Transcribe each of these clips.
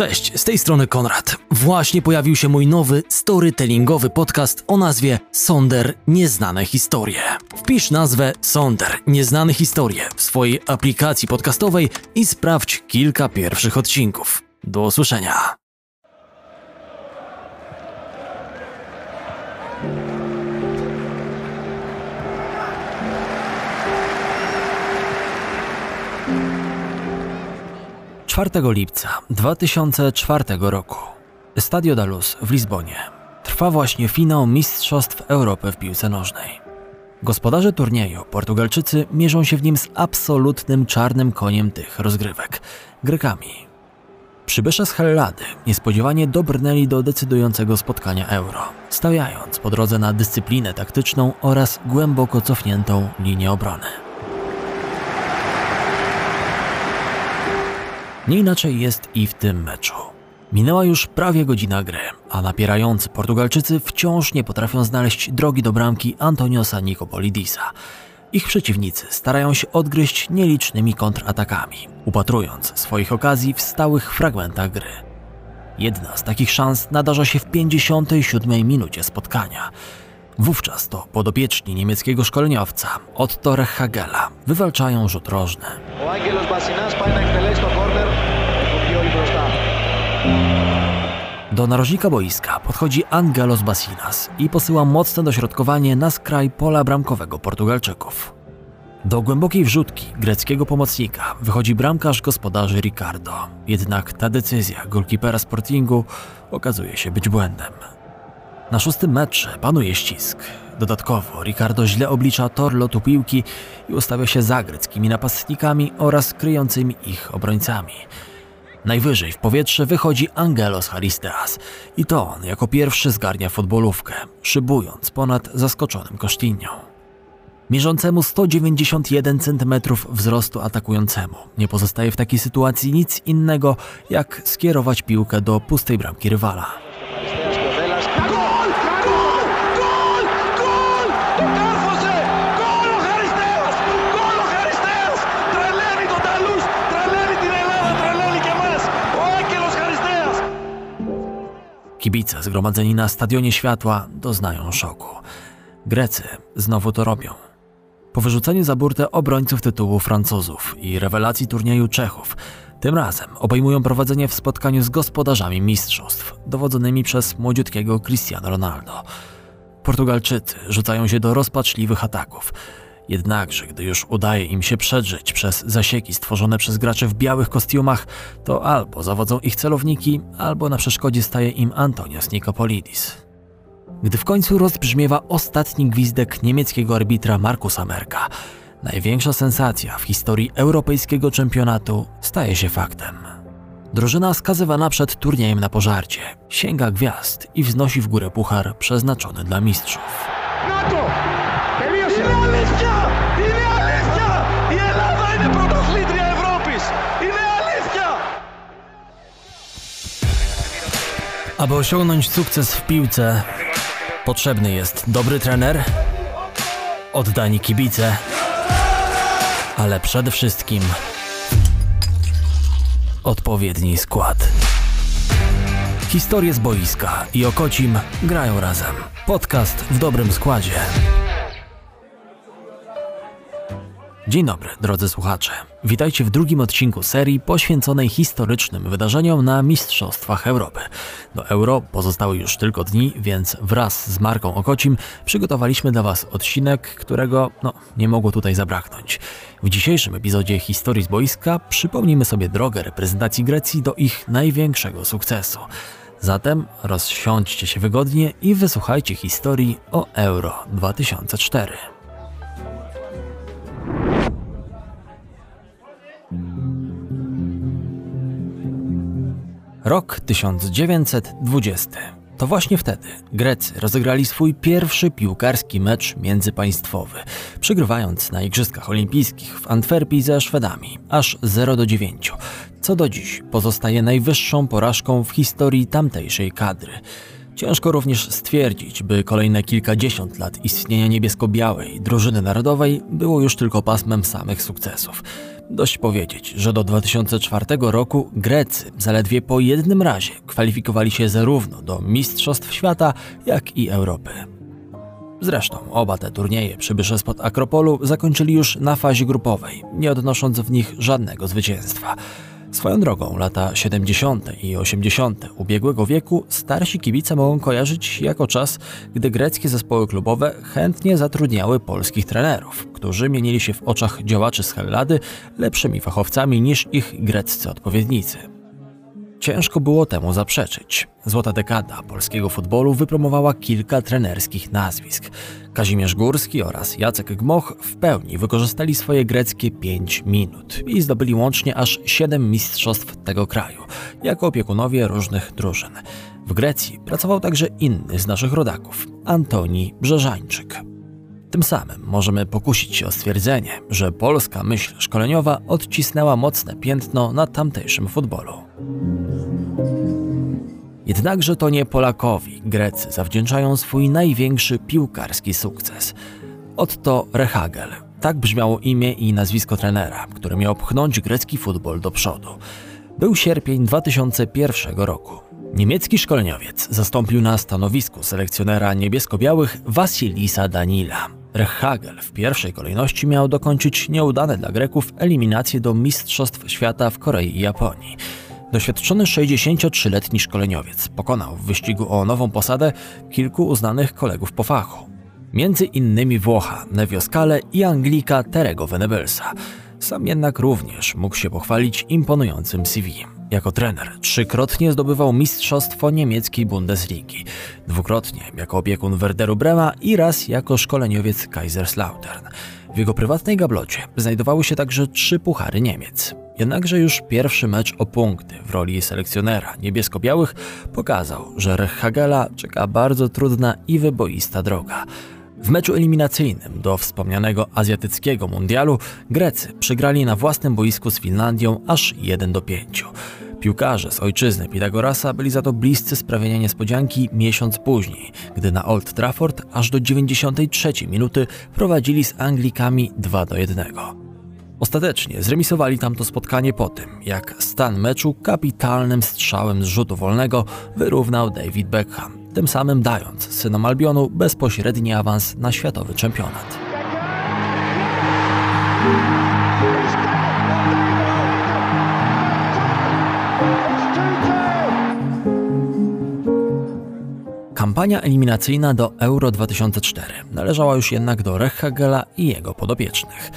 Cześć, z tej strony Konrad. Właśnie pojawił się mój nowy storytellingowy podcast o nazwie Sonder Nieznane Historie. Wpisz nazwę Sonder Nieznane Historie w swojej aplikacji podcastowej i sprawdź kilka pierwszych odcinków. Do usłyszenia. Czwartego lipca 2004 roku Estadio da Luz w Lizbonie trwa właśnie finał Mistrzostw Europy w piłce nożnej. Gospodarze turnieju, Portugalczycy, mierzą się w nim z absolutnym czarnym koniem tych rozgrywek Grekami. Przybysze z Hellady niespodziewanie dobrnęli do decydującego spotkania Euro, stawiając po drodze na dyscyplinę taktyczną oraz głęboko cofniętą linię obrony. Nie inaczej jest i w tym meczu. Minęła już prawie godzina gry, a napierający Portugalczycy wciąż nie potrafią znaleźć drogi do bramki Antoniosa Nikopolidisa. Ich przeciwnicy starają się odgryźć nielicznymi kontratakami, upatrując swoich okazji w stałych fragmentach gry. Jedna z takich szans nadarza się w 57 minucie spotkania. Wówczas to podopieczni niemieckiego szkoleniowca Otto Rechhagela wywalczają rzut rożny. Do narożnika boiska podchodzi Angelos Basinas i posyła mocne dośrodkowanie na skraj pola bramkowego Portugalczyków. Do głębokiej wrzutki greckiego pomocnika wychodzi bramkarz gospodarzy Ricardo, jednak ta decyzja golkipera Sportingu okazuje się być błędem. Na szóstym metrze panuje ścisk. Dodatkowo Ricardo źle oblicza tor lotu piłki i ustawia się za greckimi napastnikami oraz kryjącymi ich obrońcami. Najwyżej w powietrze wychodzi Angelos Haristeas i to on jako pierwszy zgarnia futbolówkę, szybując ponad zaskoczonym Kosztinią. Mierzącemu 191 cm wzrostu atakującemu nie pozostaje w takiej sytuacji nic innego jak skierować piłkę do pustej bramki rywala. Kibice zgromadzeni na Stadionie Światła doznają szoku. Grecy znowu to robią. Po wyrzuceniu za burtę obrońców tytułu Francuzów i rewelacji turnieju Czechów, tym razem obejmują prowadzenie w spotkaniu z gospodarzami mistrzostw, dowodzonymi przez młodziutkiego Cristiano Ronaldo. Portugalczycy rzucają się do rozpaczliwych ataków. Jednakże, gdy już udaje im się przedrzeć przez zasieki stworzone przez graczy w białych kostiumach, to albo zawodzą ich celowniki, albo na przeszkodzie staje im Antonios Nikopolidis. Gdy w końcu rozbrzmiewa ostatni gwizdek niemieckiego arbitra Markusa Merka, największa sensacja w historii europejskiego czempionatu staje się faktem. Drużyna skazywana przed turniejem na pożarcie sięga gwiazd i wznosi w górę puchar przeznaczony dla mistrzów. Aby osiągnąć sukces w piłce, potrzebny jest dobry trener, oddani kibice, ale przede wszystkim odpowiedni skład. Historie z boiska i Okocim grają razem. Podcast w dobrym składzie. Dzień dobry, drodzy słuchacze. Witajcie w drugim odcinku serii poświęconej historycznym wydarzeniom na Mistrzostwach Europy. Do Euro pozostały już tylko dni, więc wraz z Marką Okocim przygotowaliśmy dla Was odcinek, którego no, nie mogło tutaj zabraknąć. W dzisiejszym epizodzie Historii z boiska przypomnimy sobie drogę reprezentacji Grecji do ich największego sukcesu. Zatem rozsiądźcie się wygodnie i wysłuchajcie historii o Euro 2004. Rok 1920. To właśnie wtedy Grecy rozegrali swój pierwszy piłkarski mecz międzypaństwowy, przegrywając na Igrzyskach Olimpijskich w Antwerpii ze Szwedami aż 0 do 9, co do dziś pozostaje najwyższą porażką w historii tamtejszej kadry. Ciężko również stwierdzić, by kolejne kilkadziesiąt lat istnienia niebiesko-białej drużyny narodowej było już tylko pasmem samych sukcesów. Dość powiedzieć, że do 2004 roku Grecy zaledwie po jednym razie kwalifikowali się zarówno do Mistrzostw Świata, jak i Europy. Zresztą oba te turnieje przybysze spod Akropolu zakończyli już na fazie grupowej, nie odnosząc w nich żadnego zwycięstwa. Swoją drogą lata 70. i 80. ubiegłego wieku starsi kibice mogą kojarzyć jako czas, gdy greckie zespoły klubowe chętnie zatrudniały polskich trenerów, którzy mienili się w oczach działaczy z Hellady lepszymi fachowcami niż ich greccy odpowiednicy. Ciężko było temu zaprzeczyć. Złota dekada polskiego futbolu wypromowała kilka trenerskich nazwisk. Kazimierz Górski oraz Jacek Gmoch w pełni wykorzystali swoje greckie 5 minut i zdobyli łącznie aż 7 mistrzostw tego kraju, jako opiekunowie różnych drużyn. W Grecji pracował także inny z naszych rodaków, Antoni Brzeżańczyk. Tym samym możemy pokusić się o stwierdzenie, że polska myśl szkoleniowa odcisnęła mocne piętno na tamtejszym futbolu. Jednakże to nie Polakowi Grecy zawdzięczają swój największy piłkarski sukces. Otto Rehagel. Tak brzmiało imię i nazwisko trenera, który miał pchnąć grecki futbol do przodu. Był sierpień 2001 roku. Niemiecki szkoleniowiec zastąpił na stanowisku selekcjonera niebiesko-białych Wasilisa Danila. Rehagel w pierwszej kolejności miał dokończyć nieudane dla Greków eliminacje do Mistrzostw Świata w Korei i Japonii. Doświadczony 63-letni szkoleniowiec pokonał w wyścigu o nową posadę kilku uznanych kolegów po fachu. Między innymi Włocha Nevio Scale i Anglika Terego Venablesa. Sam jednak również mógł się pochwalić imponującym CV. Jako trener trzykrotnie zdobywał mistrzostwo niemieckiej Bundesligi, dwukrotnie jako opiekun Werderu Brema i raz jako szkoleniowiec Kaiserslautern. W jego prywatnej gablocie znajdowały się także trzy puchary Niemiec. Jednakże już pierwszy mecz o punkty w roli selekcjonera niebiesko-białych pokazał, że Rechhagela czeka bardzo trudna i wyboista droga. W meczu eliminacyjnym do wspomnianego azjatyckiego mundialu Grecy przegrali na własnym boisku z Finlandią aż 1 do 5. Piłkarze z ojczyzny Pitagorasa byli za to bliscy sprawienia niespodzianki miesiąc później, gdy na Old Trafford aż do 93 minuty prowadzili z Anglikami 2 do 1. Ostatecznie zremisowali tamto spotkanie po tym, jak stan meczu kapitalnym strzałem z rzutu wolnego wyrównał David Beckham, tym samym dając synom Albionu bezpośredni awans na światowy czempionat. Kampania eliminacyjna do Euro 2004 należała już jednak do Rechagela i jego podopiecznych.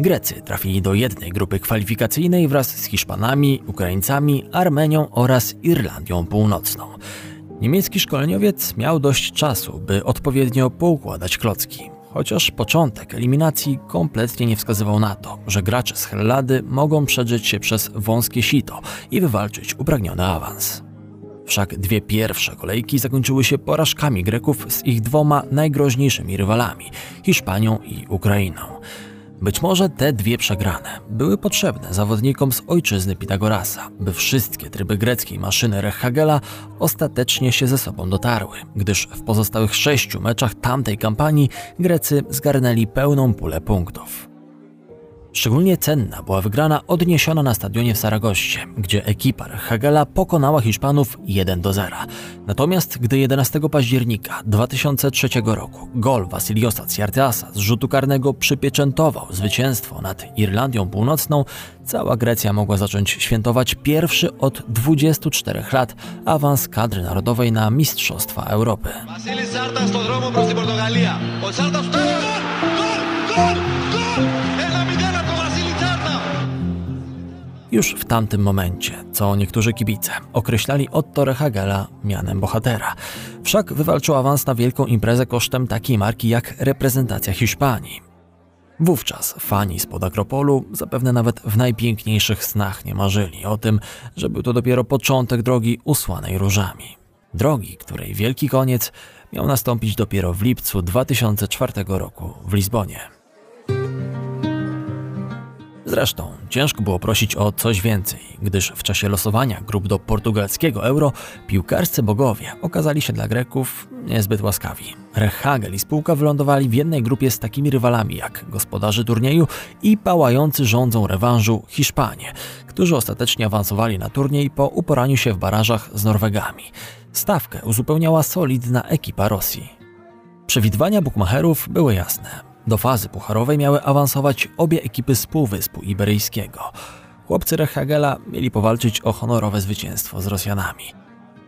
Grecy trafili do jednej grupy kwalifikacyjnej wraz z Hiszpanami, Ukraińcami, Armenią oraz Irlandią Północną. Niemiecki szkoleniowiec miał dość czasu, by odpowiednio poukładać klocki, chociaż początek eliminacji kompletnie nie wskazywał na to, że gracze z Hellady mogą przedrzeć się przez wąskie sito i wywalczyć upragniony awans. Wszak dwie pierwsze kolejki zakończyły się porażkami Greków z ich dwoma najgroźniejszymi rywalami Hiszpanią i Ukrainą. Być może te dwie przegrane były potrzebne zawodnikom z ojczyzny Pitagorasa, by wszystkie tryby greckiej maszyny Rechagela ostatecznie się ze sobą dotarły, gdyż w pozostałych sześciu meczach tamtej kampanii Grecy zgarnęli pełną pulę punktów. Szczególnie cenna była wygrana odniesiona na stadionie w Saragoście, gdzie ekipa Hagela pokonała Hiszpanów 1 do 0. Natomiast gdy 11 października 2003 roku gol Vasiliosa Ciarteasa z rzutu karnego przypieczętował zwycięstwo nad Irlandią Północną, cała Grecja mogła zacząć świętować pierwszy od 24 lat awans kadry narodowej na Mistrzostwa Europy. Vasilis Sartas do dromu prosi Portugalia. Gol, gol, gol, gol! Już w tamtym momencie, co niektórzy kibice określali Otto Rehagela mianem bohatera. Wszak wywalczył awans na wielką imprezę kosztem takiej marki jak reprezentacja Hiszpanii. Wówczas fani spod Akropolu zapewne nawet w najpiękniejszych snach nie marzyli o tym, że był to dopiero początek drogi usłanej różami. Drogi, której wielki koniec miał nastąpić dopiero w lipcu 2004 roku w Lizbonie. Zresztą ciężko było prosić o coś więcej, gdyż w czasie losowania grup do portugalskiego euro piłkarscy bogowie okazali się dla Greków niezbyt łaskawi. Rechagel i spółka wylądowali w jednej grupie z takimi rywalami jak gospodarzy turnieju i pałający rządzą rewanżu Hiszpanie, którzy ostatecznie awansowali na turniej po uporaniu się w barażach z Norwegami. Stawkę uzupełniała solidna ekipa Rosji. Przewidywania bukmacherów były jasne. Do fazy pucharowej miały awansować obie ekipy z Półwyspu Iberyjskiego. Chłopcy Rechagela mieli powalczyć o honorowe zwycięstwo z Rosjanami.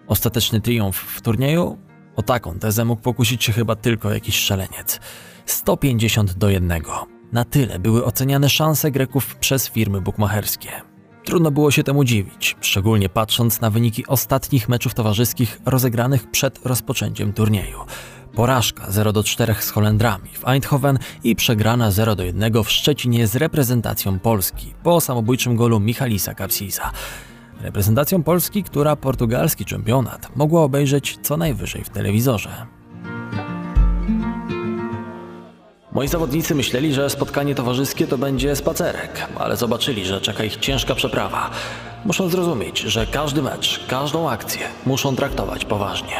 Ostateczny triumf w turnieju? O taką tezę mógł pokusić się chyba tylko jakiś szaleniec. 150 do 1. Na tyle były oceniane szanse Greków przez firmy bukmacherskie. Trudno było się temu dziwić, szczególnie patrząc na wyniki ostatnich meczów towarzyskich rozegranych przed rozpoczęciem turnieju. Porażka 0 do 4 z Holendrami w Eindhoven i przegrana 0 do 1 w Szczecinie z reprezentacją Polski po samobójczym golu Michalisa Kapsisa. Reprezentacją Polski, która portugalski czempionat mogła obejrzeć co najwyżej w telewizorze. Moi zawodnicy myśleli, że spotkanie towarzyskie to będzie spacerek, ale zobaczyli, że czeka ich ciężka przeprawa. Muszą zrozumieć, że każdy mecz, każdą akcję muszą traktować poważnie.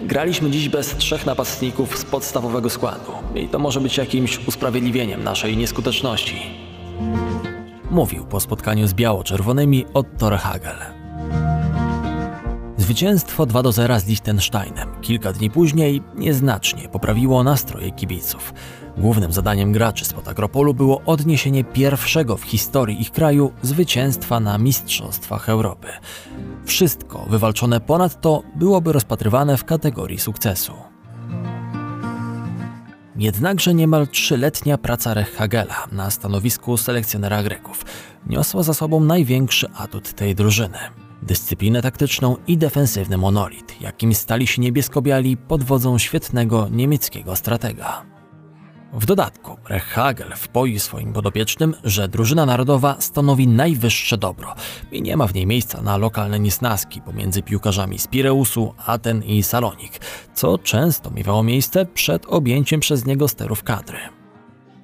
Graliśmy dziś bez trzech napastników z podstawowego składu i to może być jakimś usprawiedliwieniem naszej nieskuteczności. Mówił po spotkaniu z biało-czerwonymi Otto Rehagel. Zwycięstwo 2 do 0 z Liechtensteinem kilka dni później nieznacznie poprawiło nastroje kibiców. Głównym zadaniem graczy spod Akropolu było odniesienie pierwszego w historii ich kraju zwycięstwa na Mistrzostwach Europy. Wszystko wywalczone ponadto byłoby rozpatrywane w kategorii sukcesu. Jednakże niemal trzyletnia praca Rechhagela na stanowisku selekcjonera Greków niosła za sobą największy atut tej drużyny dyscyplinę taktyczną i defensywny monolit, jakim stali się niebiesko-biali pod wodzą świetnego niemieckiego stratega. W dodatku Rechhagel wpoił swoim podopiecznym, że drużyna narodowa stanowi najwyższe dobro i nie ma w niej miejsca na lokalne niesnaski pomiędzy piłkarzami z Pireusu, Aten i Salonik, co często miewało miejsce przed objęciem przez niego sterów kadry.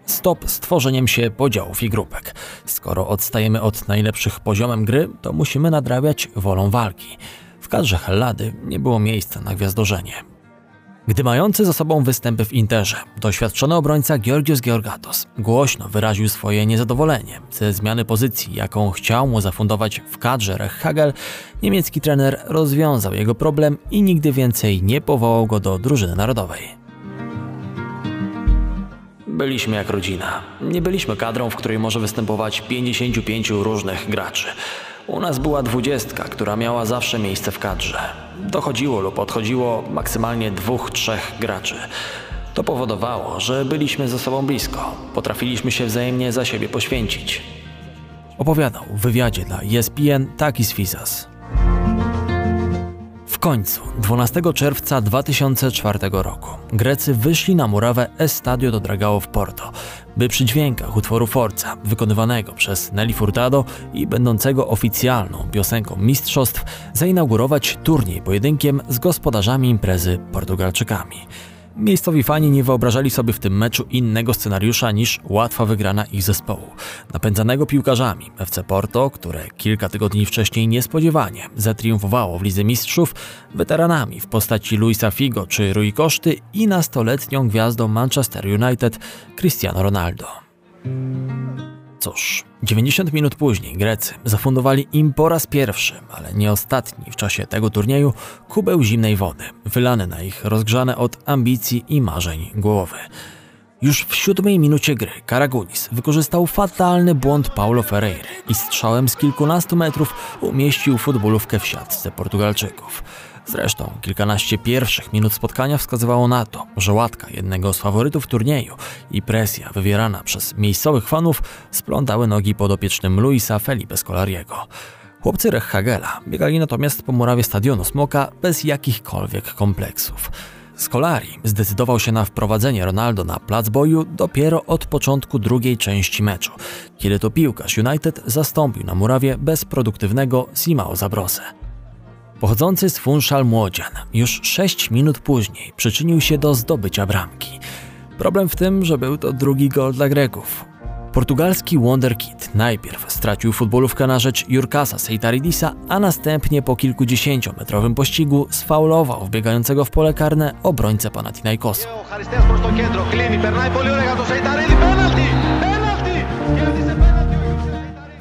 Stop z tworzeniem się podziałów i grupek. Skoro odstajemy od najlepszych poziomem gry, to musimy nadrabiać wolą walki. W kadrze Hellady nie było miejsca na gwiazdorzenie. Gdy mający za sobą występy w Interze, doświadczony obrońca Georgios Georgatos głośno wyraził swoje niezadowolenie ze zmiany pozycji, jaką chciał mu zafundować w kadrze Rechhagel, niemiecki trener rozwiązał jego problem i nigdy więcej nie powołał go do drużyny narodowej. Byliśmy jak rodzina. Nie byliśmy kadrą, w której może występować 55 różnych graczy. U nas była dwudziestka, która miała zawsze miejsce w kadrze. Dochodziło lub odchodziło maksymalnie dwóch, trzech graczy. To powodowało, że byliśmy ze sobą blisko. Potrafiliśmy się wzajemnie za siebie poświęcić. Opowiadał w wywiadzie dla ESPN Takis Fizas końcu, 12 czerwca 2004 roku, Grecy wyszli na murawę Estadio do Dragao w Porto, by przy dźwiękach utworu Forza, wykonywanego przez Nelly Furtado i będącego oficjalną piosenką mistrzostw, zainaugurować turniej pojedynkiem z gospodarzami imprezy Portugalczykami. Miejscowi fani nie wyobrażali sobie w tym meczu innego scenariusza niż łatwa wygrana ich zespołu, napędzanego piłkarzami FC Porto, które kilka tygodni wcześniej niespodziewanie zatriumfowało w Lidze Mistrzów, weteranami w postaci Luisa Figo czy Rui Koszty i nastoletnią gwiazdą Manchester United Cristiano Ronaldo. Cóż, 90 minut później Grecy zafundowali im po raz pierwszy, ale nie ostatni w czasie tego turnieju, kubeł zimnej wody, wylany na ich rozgrzane od ambicji i marzeń głowy. Już w siódmej minucie gry Karagunis wykorzystał fatalny błąd Paulo Ferreira i strzałem z kilkunastu metrów umieścił futbolówkę w siatce Portugalczyków. Zresztą kilkanaście pierwszych minut spotkania wskazywało na to, że łatka jednego z faworytów turnieju i presja wywierana przez miejscowych fanów splątały nogi podopiecznym Luisa Felipe Scolariego. Chłopcy Rechhagela biegali natomiast po murawie stadionu Smoka bez jakichkolwiek kompleksów. Scolari zdecydował się na wprowadzenie Ronaldo na plac boju dopiero od początku drugiej części meczu, kiedy to piłkarz United zastąpił na murawie bezproduktywnego Simao Zabrosę. Pochodzący z Funchal Młodzian już 6 minut później przyczynił się do zdobycia bramki. Problem w tym, że był to drugi gol dla Greków. Portugalski Wonderkid najpierw stracił futbolówkę na rzecz Jurkasa Seitaridisa, a następnie po kilkudziesięciometrowym pościgu sfaulował wbiegającego w pole karne obrońcę Panathinaikosu.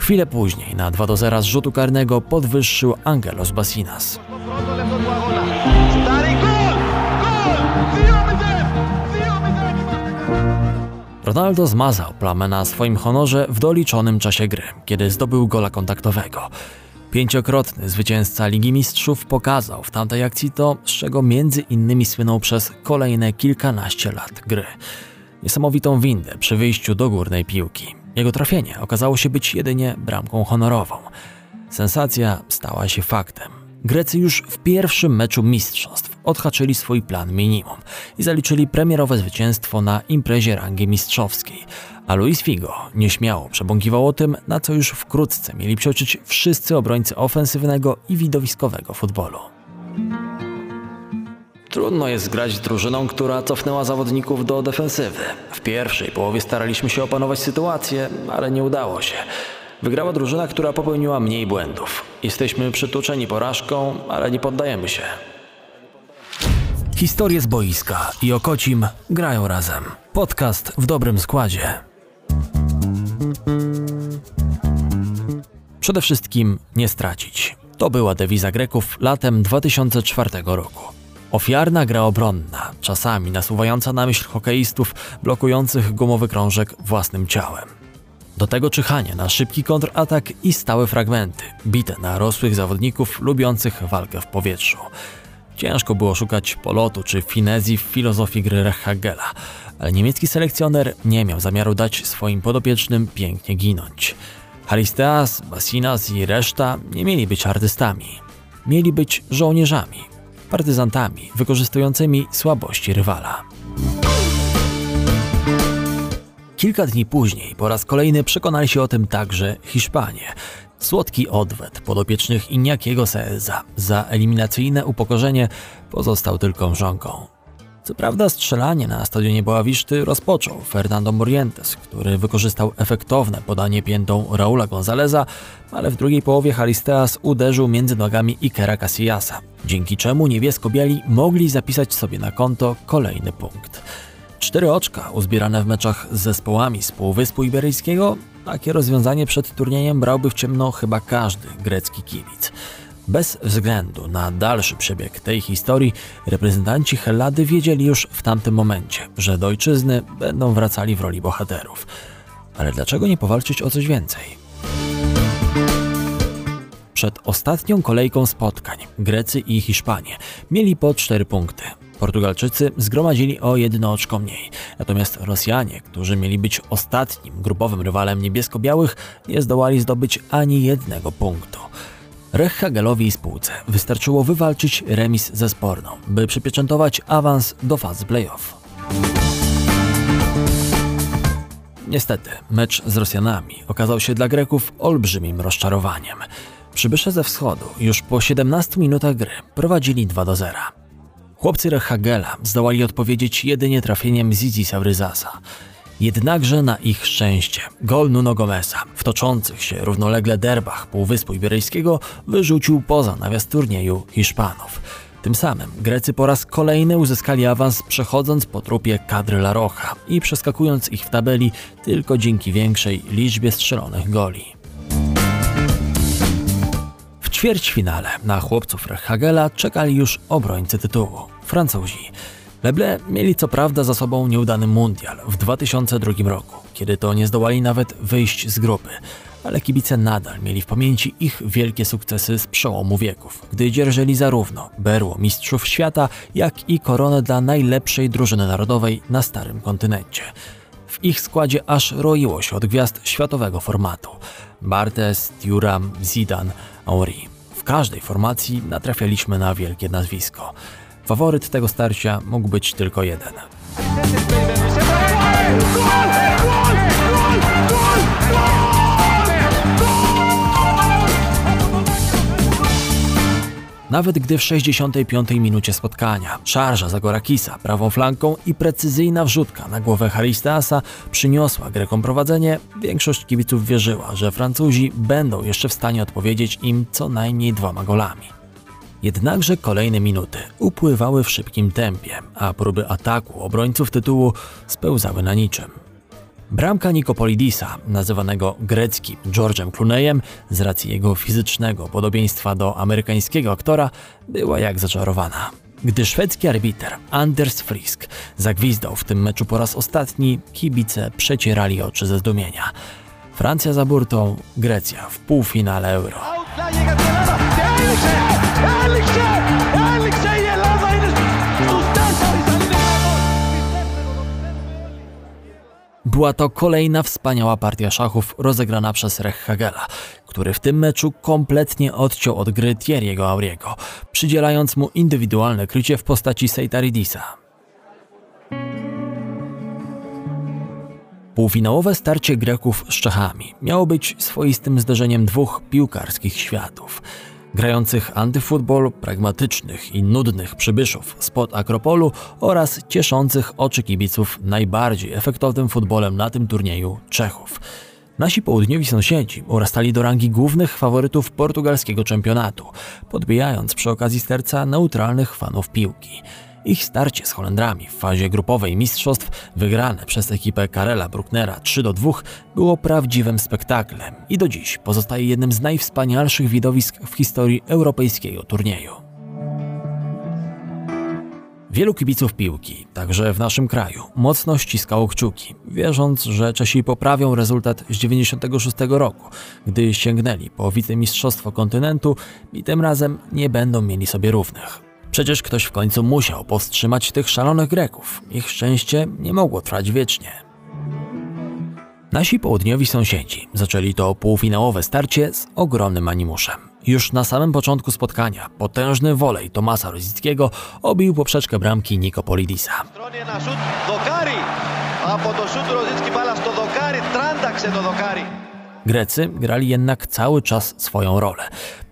Chwilę później na 2 do 0 z rzutu karnego podwyższył Angelos Basinas. Ronaldo zmazał plamę na swoim honorze w doliczonym czasie gry, kiedy zdobył gola kontaktowego. Pięciokrotny zwycięzca Ligi Mistrzów pokazał w tamtej akcji to, z czego między innymi słynął przez kolejne kilkanaście lat gry. Niesamowitą windę przy wyjściu do górnej piłki. Jego trafienie okazało się być jedynie bramką honorową. Sensacja stała się faktem. Grecy już w pierwszym meczu mistrzostw odhaczyli swój plan minimum i zaliczyli premierowe zwycięstwo na imprezie rangi mistrzowskiej, a Luis Figo nieśmiało przebąkiwał o tym, na co już wkrótce mieli przeoczyć wszyscy obrońcy ofensywnego i widowiskowego futbolu. Trudno jest grać z drużyną, która cofnęła zawodników do defensywy. W pierwszej połowie staraliśmy się opanować sytuację, ale nie udało się. Wygrała drużyna, która popełniła mniej błędów. Jesteśmy przytłoczeni porażką, ale nie poddajemy się. Historie z boiska i Okocim grają razem. Podcast w dobrym składzie. Przede wszystkim nie stracić. To była dewiza Greków latem 2004 roku. Ofiarna gra obronna, czasami nasuwająca na myśl hokeistów blokujących gumowy krążek własnym ciałem. Do tego czyhanie na szybki kontratak i stałe fragmenty, bite na rosłych zawodników lubiących walkę w powietrzu. Ciężko było szukać polotu czy finezji w filozofii gry Rechagela, ale niemiecki selekcjoner nie miał zamiaru dać swoim podopiecznym pięknie ginąć. Haristeas, Basinas i reszta nie mieli być artystami. Mieli być żołnierzami, partyzantami wykorzystującymi słabości rywala. Kilka dni później po raz kolejny przekonali się o tym także Hiszpanie. Słodki odwet podopiecznych Iniakiego Seeza za eliminacyjne upokorzenie pozostał tylko mrzonką. Co prawda strzelanie na stadionie Boawiszty rozpoczął Fernando Morientes, który wykorzystał efektowne podanie piętą Raula Gonzaleza, ale w drugiej połowie Haristeas uderzył między nogami Ikera Casillasa, dzięki czemu niebiesko-biali mogli zapisać sobie na konto kolejny punkt. Cztery oczka uzbierane w meczach z zespołami z Półwyspu Iberyjskiego, takie rozwiązanie przed turniejem brałby w ciemno chyba każdy grecki kibic. Bez względu na dalszy przebieg tej historii, reprezentanci Hellady wiedzieli już w tamtym momencie, że do ojczyzny będą wracali w roli bohaterów. Ale dlaczego nie powalczyć o coś więcej? Przed ostatnią kolejką spotkań Grecy i Hiszpanie mieli po cztery punkty. Portugalczycy zgromadzili o jedno oczko mniej, natomiast Rosjanie, którzy mieli być ostatnim grupowym rywalem niebiesko-białych, nie zdołali zdobyć ani jednego punktu. Rech Hagelowi i spółce wystarczyło wywalczyć remis ze Sporną, by przypieczętować awans do fazy playoff. Niestety, mecz z Rosjanami okazał się dla Greków olbrzymim rozczarowaniem. Przybysze ze wschodu już po 17 minutach gry prowadzili 2 do 0. Chłopcy Rechagela zdołali odpowiedzieć jedynie trafieniem Zizi Sauryzasa. Jednakże na ich szczęście gol Nuno Gomeza w toczących się równolegle derbach Półwyspu Iberyjskiego wyrzucił poza nawias turnieju Hiszpanów. Tym samym Grecy po raz kolejny uzyskali awans przechodząc po trupie kadry La Rocha i przeskakując ich w tabeli tylko dzięki większej liczbie strzelonych goli. W ćwierćfinale na chłopców Rechagela czekali już obrońcy tytułu Francuzi. Leble mieli co prawda za sobą nieudany mundial w 2002 roku, kiedy to nie zdołali nawet wyjść z grupy, ale kibice nadal mieli w pamięci ich wielkie sukcesy z przełomu wieków, gdy dzierżeli zarówno berło mistrzów świata, jak i koronę dla najlepszej drużyny narodowej na starym kontynencie. W ich składzie aż roiło się od gwiazd światowego formatu. Bartes, Thuram, Zidane, Henry. W każdej formacji natrafialiśmy na wielkie nazwisko. Faworyt tego starcia mógł być tylko jeden. Nawet gdy w 65 minucie spotkania szarża Zagorakisa prawą flanką i precyzyjna wrzutka na głowę Haristeasa przyniosła Grekom prowadzenie, większość kibiców wierzyła, że Francuzi będą jeszcze w stanie odpowiedzieć im co najmniej dwoma golami. Jednakże kolejne minuty upływały w szybkim tempie, a próby ataku obrońców tytułu spełzały na niczym. Bramka Nikopolidisa, nazywanego greckim George'em Clooneyem z racji jego fizycznego podobieństwa do amerykańskiego aktora, była jak zaczarowana. Gdy szwedzki arbiter Anders Frisk zagwizdał w tym meczu po raz ostatni, kibice przecierali oczy ze zdumienia. Francja za burtą, Grecja w półfinale Euro. Była to kolejna wspaniała partia szachów rozegrana przez Rech Hagela, który w tym meczu kompletnie odciął od gry Thierry'ego Auriego, przydzielając mu indywidualne krycie w postaci Seitaridisa. Półfinałowe starcie Greków z Czechami miało być swoistym zderzeniem dwóch piłkarskich światów – grających antyfutbol, pragmatycznych i nudnych przybyszów spod Akropolu oraz cieszących oczy kibiców najbardziej efektownym futbolem na tym turnieju Czechów. Nasi południowi sąsiedzi urastali do rangi głównych faworytów portugalskiego czempionatu, podbijając przy okazji serca neutralnych fanów piłki. Ich starcie z Holendrami w fazie grupowej mistrzostw, wygrane przez ekipę Karela Brucknera 3 do 2, było prawdziwym spektaklem i do dziś pozostaje jednym z najwspanialszych widowisk w historii europejskiego turnieju. Wielu kibiców piłki, także w naszym kraju, mocno ściskało kciuki, wierząc, że Czesi poprawią rezultat z 96 roku, gdy sięgnęli po wicemistrzostwo kontynentu i tym razem nie będą mieli sobie równych. Przecież ktoś w końcu musiał powstrzymać tych szalonych Greków. Ich szczęście nie mogło trwać wiecznie. Nasi południowi sąsiedzi zaczęli to półfinałowe starcie z ogromnym animuszem. Już na samym początku spotkania potężny wolej Tomasa Rozickiego obił poprzeczkę bramki Nikopolidisa. A po to szut Rozicki Dokari, Trandakse do Dokari. Grecy grali jednak cały czas swoją rolę.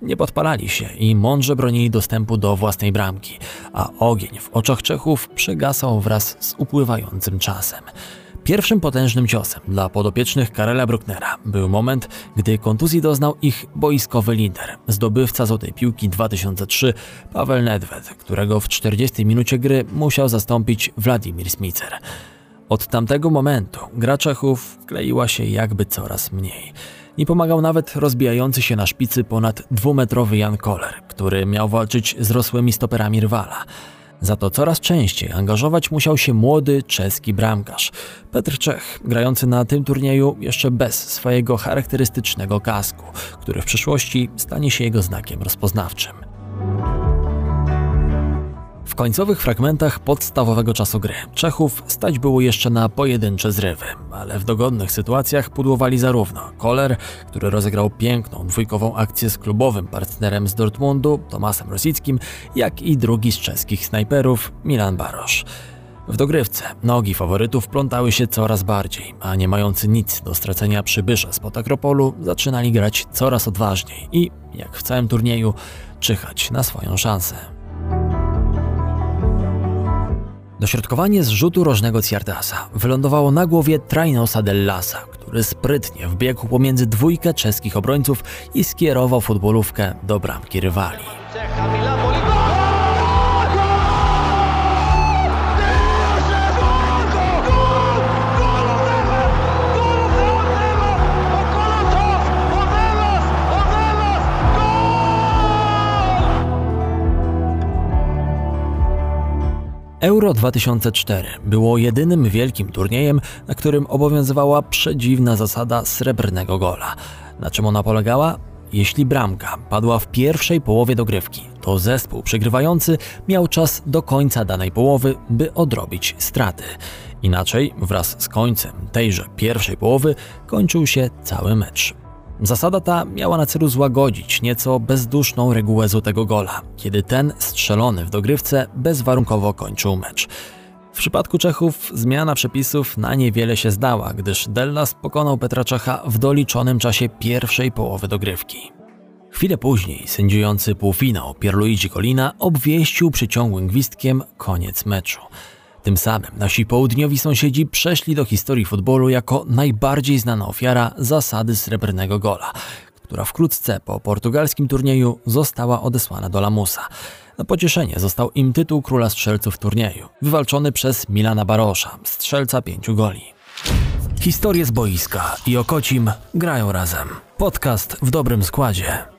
Nie podpalali się i mądrze bronili dostępu do własnej bramki, a ogień w oczach Czechów przygasał wraz z upływającym czasem. Pierwszym potężnym ciosem dla podopiecznych Karela Brucknera był moment, gdy kontuzji doznał ich boiskowy lider, zdobywca Złotej Piłki 2003 Paweł Nedved, którego w 40 minucie gry musiał zastąpić Władimir Smicer. Od tamtego momentu gra Czechów kleiła się jakby coraz mniej. Nie pomagał nawet rozbijający się na szpicy ponad dwumetrowy Jan Koller, który miał walczyć z rosłymi stoperami rywala. Za to coraz częściej angażować musiał się młody czeski bramkarz. Petr Czech, grający na tym turnieju jeszcze bez swojego charakterystycznego kasku, który w przyszłości stanie się jego znakiem rozpoznawczym. W końcowych fragmentach podstawowego czasu gry Czechów stać było jeszcze na pojedyncze zrywy, ale w dogodnych sytuacjach pudłowali zarówno Koller, który rozegrał piękną dwójkową akcję z klubowym partnerem z Dortmundu, Tomasem Rosickim, jak i drugi z czeskich snajperów, Milan Barosz. W dogrywce nogi faworytów plątały się coraz bardziej, a nie mający nic do stracenia przybysze spod Akropolu zaczynali grać coraz odważniej i, jak w całym turnieju, czyhać na swoją szansę. Dośrodkowanie z rzutu rożnego Ciartasa wylądowało na głowie Trainosa Dellasa, który sprytnie wbiegł pomiędzy dwójkę czeskich obrońców i skierował futbolówkę do bramki rywali. Euro 2004 było jedynym wielkim turniejem, na którym obowiązywała przedziwna zasada srebrnego gola. Na czym ona polegała? Jeśli bramka padła w pierwszej połowie dogrywki, to zespół przegrywający miał czas do końca danej połowy, by odrobić straty. Inaczej, wraz z końcem tejże pierwszej połowy, kończył się cały mecz. Zasada ta miała na celu złagodzić nieco bezduszną regułę złotego gola, kiedy ten strzelony w dogrywce bezwarunkowo kończył mecz. W przypadku Czechów zmiana przepisów na niewiele się zdała, gdyż Dellas pokonał Petra Czecha w doliczonym czasie pierwszej połowy dogrywki. Chwilę później sędziujący półfinał Pierluigi Colina obwieścił przyciągłym gwizdkiem koniec meczu. Tym samym nasi południowi sąsiedzi przeszli do historii futbolu jako najbardziej znana ofiara zasady srebrnego gola, która wkrótce po portugalskim turnieju została odesłana do Lamusa. Na pocieszenie został im tytuł króla strzelców turnieju, wywalczony przez Milana Barosza, strzelca pięciu goli. Historie z boiska i Okocim grają razem. Podcast w dobrym składzie.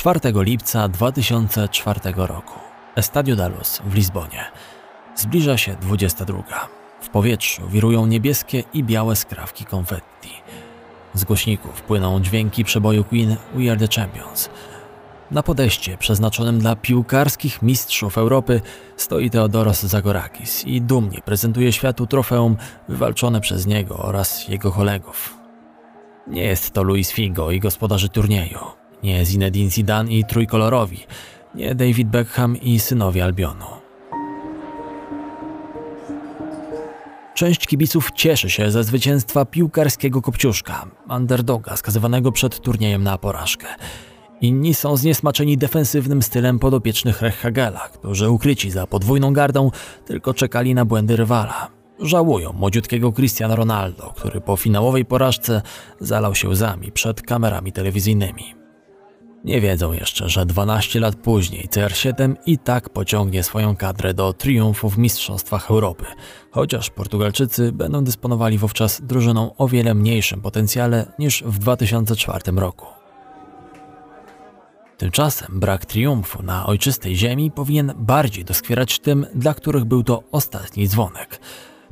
4 lipca 2004 roku. Estadio Dalus w Lizbonie. Zbliża się 22. W powietrzu wirują niebieskie i białe skrawki konfetti. Z głośników płyną dźwięki przeboju Queen We Are The Champions. Na podejście przeznaczonym dla piłkarskich mistrzów Europy stoi Theodoros Zagorakis i dumnie prezentuje światu trofeum wywalczone przez niego oraz jego kolegów. Nie jest to Luis Figo i gospodarzy turnieju. Nie Zinedine Zidane i trójkolorowi. Nie David Beckham i synowie Albionu. Część kibiców cieszy się ze zwycięstwa piłkarskiego kopciuszka, underdoga skazywanego przed turniejem na porażkę. Inni są zniesmaczeni defensywnym stylem podopiecznych Rechhagela, którzy ukryci za podwójną gardą tylko czekali na błędy rywala. Żałują młodziutkiego Cristiano Ronaldo, który po finałowej porażce zalał się łzami przed kamerami telewizyjnymi. Nie wiedzą jeszcze, że 12 lat później CR7 i tak pociągnie swoją kadrę do triumfu w Mistrzostwach Europy, chociaż Portugalczycy będą dysponowali wówczas drużyną o wiele mniejszym potencjale niż w 2004 roku. Tymczasem brak triumfu na ojczystej ziemi powinien bardziej doskwierać tym, dla których był to ostatni dzwonek.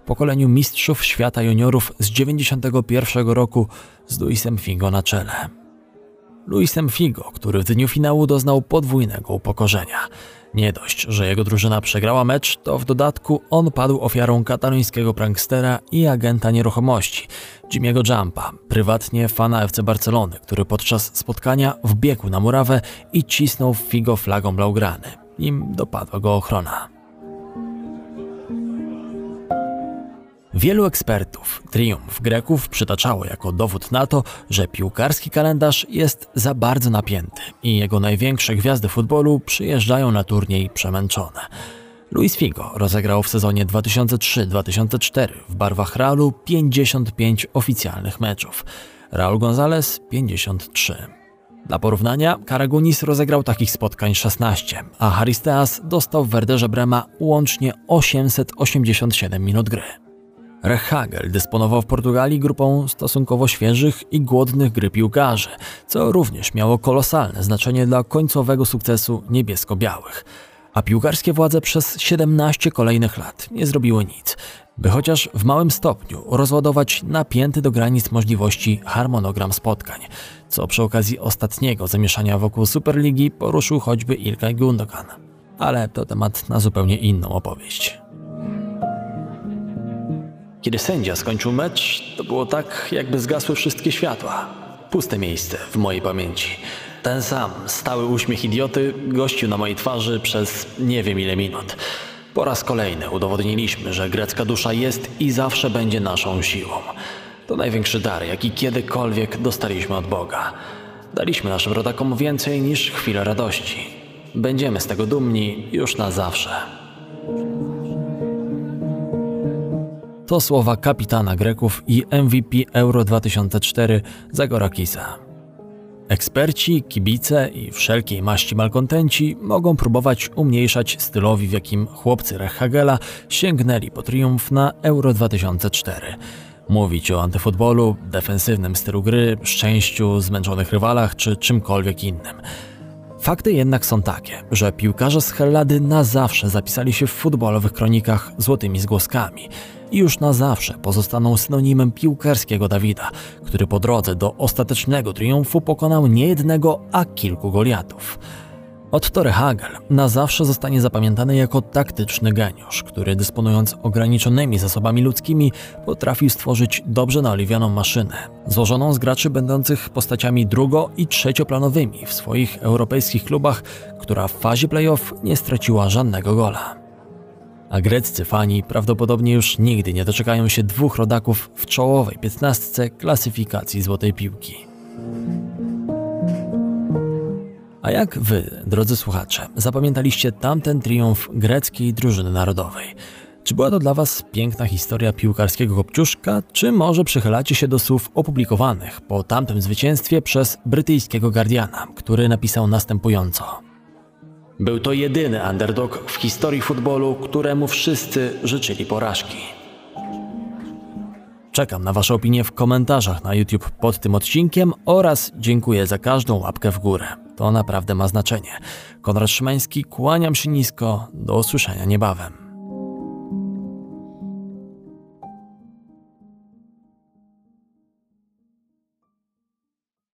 Pokoleniu mistrzów świata juniorów z 91 roku z Luisem Figo na czele. Luisem Figo, który w dniu finału doznał podwójnego upokorzenia. Nie dość, że jego drużyna przegrała mecz, to w dodatku on padł ofiarą katalońskiego prankstera i agenta nieruchomości, Jimmy'ego Jumpa, prywatnie fana FC Barcelony, który podczas spotkania wbiegł na murawę i cisnął w Figo flagą Blaugrany. Nim dopadła go ochrona. Wielu ekspertów triumf Greków przytaczało jako dowód na to, że piłkarski kalendarz jest za bardzo napięty i jego największe gwiazdy futbolu przyjeżdżają na turniej przemęczone. Luis Figo rozegrał w sezonie 2003-2004 w barwach Realu 55 oficjalnych meczów, Raul González 53. Dla porównania, Karagunis rozegrał takich spotkań 16, a Haristeas dostał w Werderze Brema łącznie 887 minut gry. Rechagel dysponował w Portugalii grupą stosunkowo świeżych i głodnych gry piłkarzy, co również miało kolosalne znaczenie dla końcowego sukcesu niebiesko-białych. A piłkarskie władze przez 17 kolejnych lat nie zrobiły nic, by chociaż w małym stopniu rozładować napięty do granic możliwości harmonogram spotkań, co przy okazji ostatniego zamieszania wokół Superligi poruszył choćby Ilkay Gundogan. Ale to temat na zupełnie inną opowieść. Kiedy sędzia skończył mecz, to było tak, jakby zgasły wszystkie światła. Puste miejsce w mojej pamięci. Ten sam stały uśmiech idioty gościł na mojej twarzy przez nie wiem ile minut. Po raz kolejny udowodniliśmy, że grecka dusza jest i zawsze będzie naszą siłą. To największy dar, jaki kiedykolwiek dostaliśmy od Boga. Daliśmy naszym rodakom więcej niż chwilę radości. Będziemy z tego dumni już na zawsze. To słowa kapitana Greków i MVP Euro 2004 Zagorakisa. Eksperci, kibice i wszelkiej maści malkontenci mogą próbować umniejszać stylowi, w jakim chłopcy Rechhagela sięgnęli po triumf na Euro 2004. Mówić o antyfutbolu, defensywnym stylu gry, szczęściu, zmęczonych rywalach czy czymkolwiek innym. Fakty jednak są takie, że piłkarze z Hellady na zawsze zapisali się w futbolowych kronikach złotymi zgłoskami już na zawsze pozostaną synonimem piłkarskiego Dawida, który po drodze do ostatecznego triumfu pokonał nie jednego, a kilku Goliatów. Otto Hagel na zawsze zostanie zapamiętany jako taktyczny geniusz, który dysponując ograniczonymi zasobami ludzkimi potrafił stworzyć dobrze naoliwioną maszynę, złożoną z graczy będących postaciami drugo- i trzecioplanowymi w swoich europejskich klubach, która w fazie playoff nie straciła żadnego gola. A greccy fani prawdopodobnie już nigdy nie doczekają się dwóch rodaków w czołowej piętnastce klasyfikacji złotej piłki. A jak wy, drodzy słuchacze, zapamiętaliście tamten triumf greckiej drużyny narodowej? Czy była to dla Was piękna historia piłkarskiego kopciuszka, czy może przychylacie się do słów opublikowanych po tamtym zwycięstwie przez brytyjskiego Guardiana, który napisał następująco. Był to jedyny underdog w historii futbolu, któremu wszyscy życzyli porażki. Czekam na Wasze opinie w komentarzach na YouTube pod tym odcinkiem oraz dziękuję za każdą łapkę w górę. To naprawdę ma znaczenie. Konrad Szymański, kłaniam się nisko, do usłyszenia niebawem.